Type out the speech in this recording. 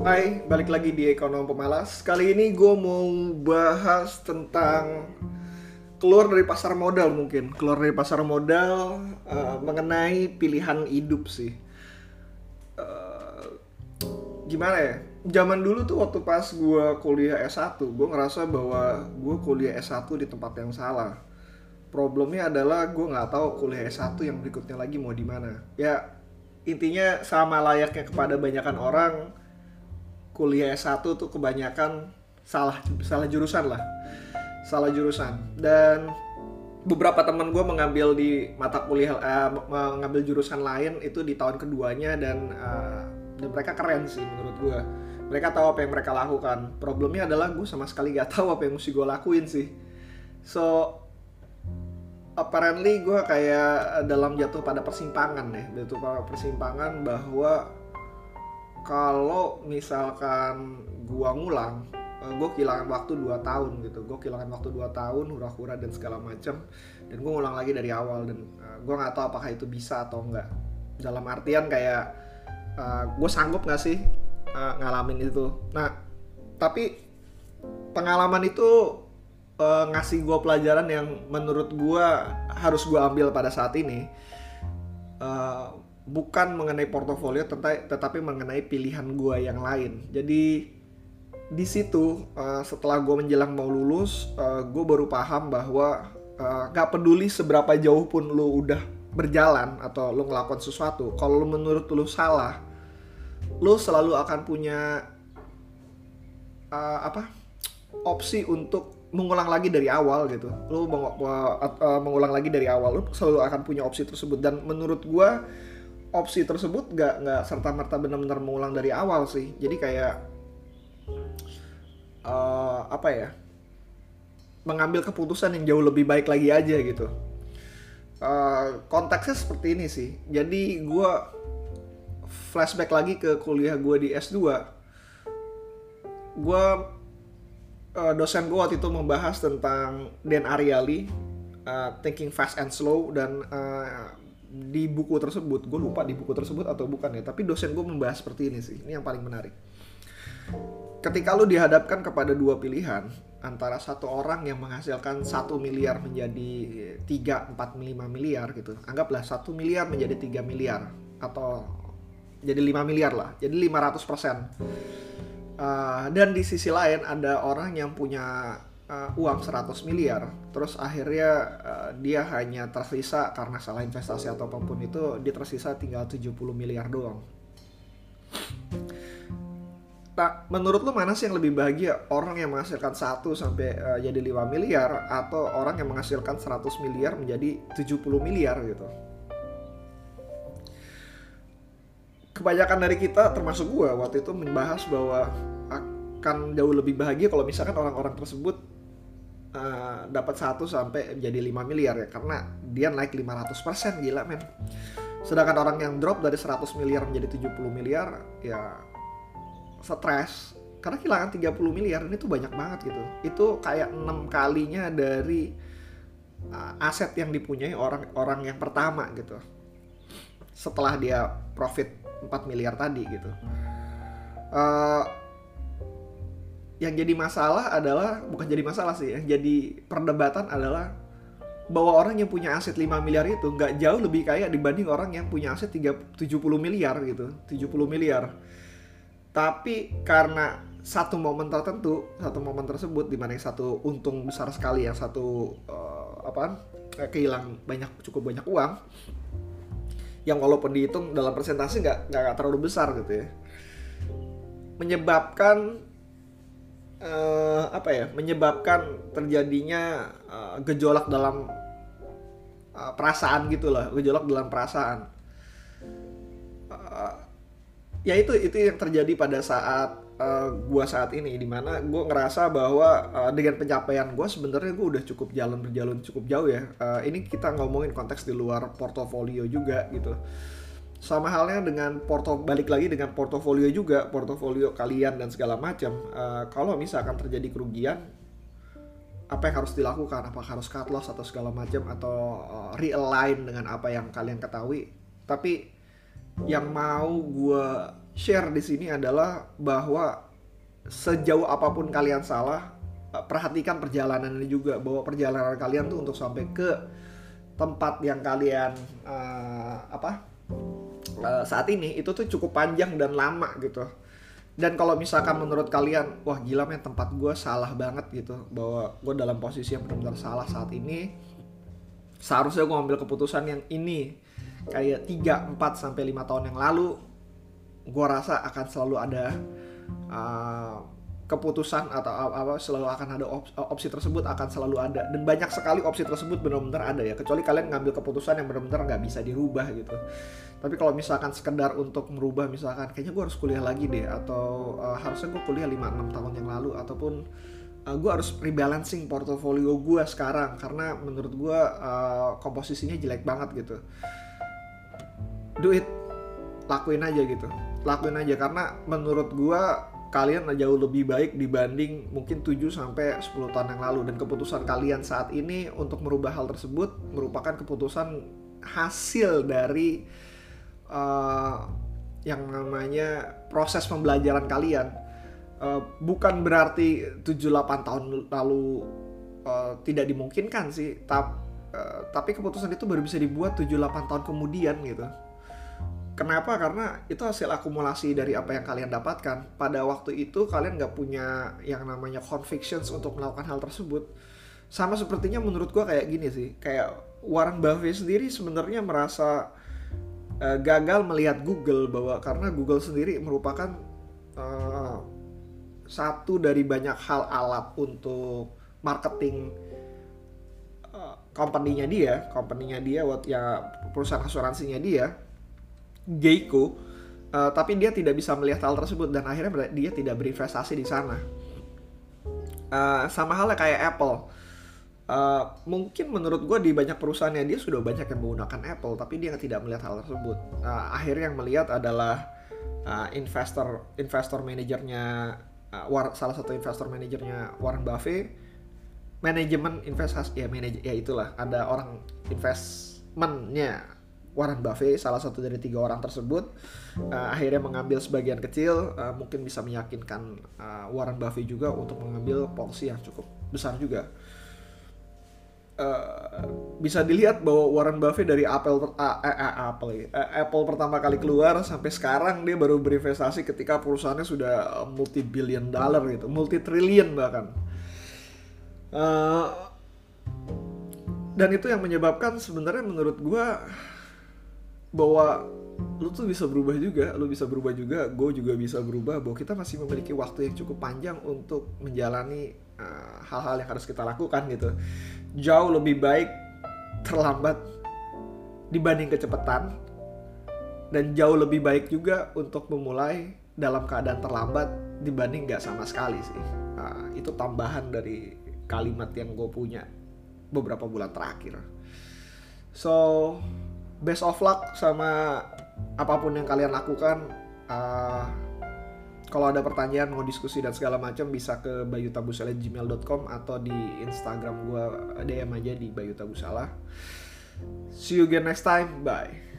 Hai, balik lagi di Ekonom Pemalas. Kali ini gue mau bahas tentang keluar dari pasar modal mungkin, keluar dari pasar modal uh, mengenai pilihan hidup sih. Uh, gimana ya? Zaman dulu tuh waktu pas gue kuliah S1, gue ngerasa bahwa gue kuliah S1 di tempat yang salah. Problemnya adalah gue nggak tahu kuliah S1 yang berikutnya lagi mau di mana. Ya intinya sama layaknya kepada banyakan orang kuliah S1 tuh kebanyakan salah salah jurusan lah. Salah jurusan. Dan beberapa teman gue mengambil di mata kuliah uh, mengambil jurusan lain itu di tahun keduanya dan uh, dan mereka keren sih menurut gue mereka tahu apa yang mereka lakukan. Problemnya adalah gue sama sekali gak tahu apa yang mesti gue lakuin sih. So apparently gue kayak dalam jatuh pada persimpangan deh jatuh pada persimpangan bahwa kalau misalkan gue ngulang eh, gue kehilangan waktu 2 tahun gitu. Gue kehilangan waktu 2 tahun hura-hura dan segala macam dan gue ngulang lagi dari awal dan uh, gue nggak tahu apakah itu bisa atau enggak dalam artian kayak uh, gue sanggup nggak sih uh, ngalamin itu? Nah tapi pengalaman itu uh, ngasih gue pelajaran yang menurut gue harus gue ambil pada saat ini uh, bukan mengenai portofolio tetapi, mengenai pilihan gue yang lain. Jadi di situ uh, setelah gue menjelang mau lulus uh, gue baru paham bahwa uh, gak peduli seberapa jauh pun lu udah berjalan atau lu ngelakukan sesuatu kalau lu menurut lu salah lu selalu akan punya uh, apa opsi untuk mengulang lagi dari awal gitu. Lu meng mengulang lagi dari awal lu selalu akan punya opsi tersebut. Dan menurut gua opsi tersebut gak nggak serta merta benar-benar mengulang dari awal sih. Jadi kayak uh, apa ya mengambil keputusan yang jauh lebih baik lagi aja gitu. Uh, konteksnya seperti ini sih. Jadi gua flashback lagi ke kuliah gua di S2 gua uh, dosen gue waktu itu membahas tentang Dan Ariely uh, Thinking Fast and Slow dan uh, di buku tersebut gue lupa di buku tersebut atau bukan ya tapi dosen gue membahas seperti ini sih ini yang paling menarik. Ketika lu dihadapkan kepada dua pilihan antara satu orang yang menghasilkan satu miliar menjadi tiga empat lima miliar gitu anggaplah satu miliar menjadi tiga miliar atau jadi 5 miliar lah jadi 500 persen. Uh, dan di sisi lain ada orang yang punya uh, uang 100 miliar, terus akhirnya uh, dia hanya tersisa karena salah investasi atau apa pun itu, dia tersisa tinggal 70 miliar doang. Nah, menurut lu mana sih yang lebih bahagia? Orang yang menghasilkan 1 sampai uh, jadi 5 miliar atau orang yang menghasilkan 100 miliar menjadi 70 miliar gitu? kebanyakan dari kita termasuk gue waktu itu membahas bahwa akan jauh lebih bahagia kalau misalkan orang-orang tersebut uh, dapat 1 sampai menjadi 5 miliar ya karena dia naik 500% gila men. Sedangkan orang yang drop dari 100 miliar menjadi 70 miliar ya stres karena kehilangan 30 miliar ini tuh banyak banget gitu. Itu kayak enam kalinya dari uh, aset yang dipunyai orang-orang yang pertama gitu. Setelah dia profit 4 miliar tadi gitu. Uh, yang jadi masalah adalah bukan jadi masalah sih, yang jadi perdebatan adalah bahwa orang yang punya aset 5 miliar itu nggak jauh lebih kaya dibanding orang yang punya aset 3, 70 miliar gitu, 70 miliar. Tapi karena satu momen tertentu, satu momen tersebut di mana yang satu untung besar sekali, yang satu uh, apa kehilang banyak cukup banyak uang, yang walaupun dihitung dalam presentasi nggak nggak terlalu besar gitu ya menyebabkan uh, apa ya menyebabkan terjadinya uh, gejolak dalam uh, perasaan gitulah gejolak dalam perasaan. Uh, ya itu itu yang terjadi pada saat uh, gua saat ini di mana gue ngerasa bahwa uh, dengan pencapaian gue sebenarnya gue udah cukup jalan berjalan cukup jauh ya. Uh, ini kita ngomongin konteks di luar portofolio juga gitu sama halnya dengan porto balik lagi dengan portofolio juga portofolio kalian dan segala macam uh, kalau misalkan terjadi kerugian apa yang harus dilakukan? Apakah harus cut loss atau segala macam atau uh, realign dengan apa yang kalian ketahui? Tapi yang mau gue share di sini adalah bahwa sejauh apa pun kalian salah uh, perhatikan perjalanan ini juga bahwa perjalanan kalian tuh untuk sampai ke tempat yang kalian uh, apa uh, saat ini itu tuh cukup panjang dan lama gitu. Dan kalau misalkan menurut kalian wah gila men tempat gue salah banget gitu. Bahwa gue dalam posisi yang benar-benar salah saat ini seharusnya gue ngambil keputusan yang ini. Kayak 3, 4 sampai 5 tahun yang lalu gue rasa akan selalu ada uh, keputusan atau apa selalu akan ada opsi, tersebut akan selalu ada. Dan banyak sekali opsi tersebut benar-benar ada ya kecuali kalian ngambil keputusan yang benar-benar nggak bisa dirubah gitu. Tapi kalau misalkan sekedar untuk merubah misalkan kayaknya gue harus kuliah lagi deh atau uh, harusnya gue kuliah 5-6 tahun yang lalu ataupun uh, eh, gue harus rebalancing portofolio gue sekarang karena menurut gue uh, komposisinya jelek banget gitu. Do it lakuin aja gitu. Lakuin aja karena menurut gue kalian jauh lebih baik dibanding mungkin 7 sampai 10 tahun yang lalu. Dan keputusan kalian saat ini untuk merubah hal tersebut merupakan keputusan hasil dari uh, yang namanya proses pembelajaran kalian. Uh, bukan berarti 7-8 tahun lalu uh, tidak dimungkinkan sih tap, uh, tapi keputusan itu baru bisa dibuat 7-8 tahun kemudian gitu Kenapa? Karena itu hasil akumulasi dari apa yang kalian dapatkan. Pada waktu itu kalian nggak punya yang namanya convictions untuk melakukan hal tersebut. Sama sepertinya menurut gua kayak gini sih. Kayak Warren Buffett sendiri sebenarnya merasa uh, gagal melihat Google bahwa karena Google sendiri merupakan uh, satu dari banyak hal alat untuk marketing uh, company-nya dia, company-nya dia, ya perusahaan asuransinya dia Geico uh, tapi dia tidak bisa melihat hal tersebut dan akhirnya dia tidak berinvestasi di sana. Uh, sama halnya kayak Apple. Uh, mungkin menurut gue di banyak perusahaannya dia sudah banyak yang menggunakan Apple tapi dia tidak melihat hal tersebut. Uh, akhirnya yang melihat adalah uh, investor investor manajernya uh, war, salah satu investor manajernya Warren Buffett manajemen investasi ya manajer ya itulah ada orang investmentnya Warren Buffett salah satu dari tiga orang tersebut uh, akhirnya mengambil sebagian kecil uh, mungkin bisa meyakinkan uh, Warren Buffett juga untuk mengambil porsi yang cukup besar juga. Uh, bisa dilihat bahwa Warren Buffett dari Apple uh, uh, Apple uh, Apple pertama kali keluar sampai sekarang dia baru berinvestasi ketika perusahaannya sudah multi billion dollar gitu multi trillion bahkan. Uh, dan itu yang menyebabkan sebenarnya menurut gue bahwa lu tuh bisa berubah juga, lu bisa berubah juga, gue juga bisa berubah, bahwa kita masih memiliki waktu yang cukup panjang untuk menjalani eh, hal-hal uh, yang harus kita lakukan gitu. Jauh lebih baik terlambat dibanding kecepatan, dan jauh lebih baik juga untuk memulai dalam keadaan terlambat dibanding nggak sama sekali sih. Uh, itu tambahan dari kalimat yang gue punya beberapa bulan terakhir. So, best of luck sama apa pun yang kalian lakukan. Uh, kalau ada pertanyaan mau diskusi dan segala macam bisa ke bayutabusala@gmail.com atau di Instagram gue DM aja di bayutabusala. See you again next time. Bye.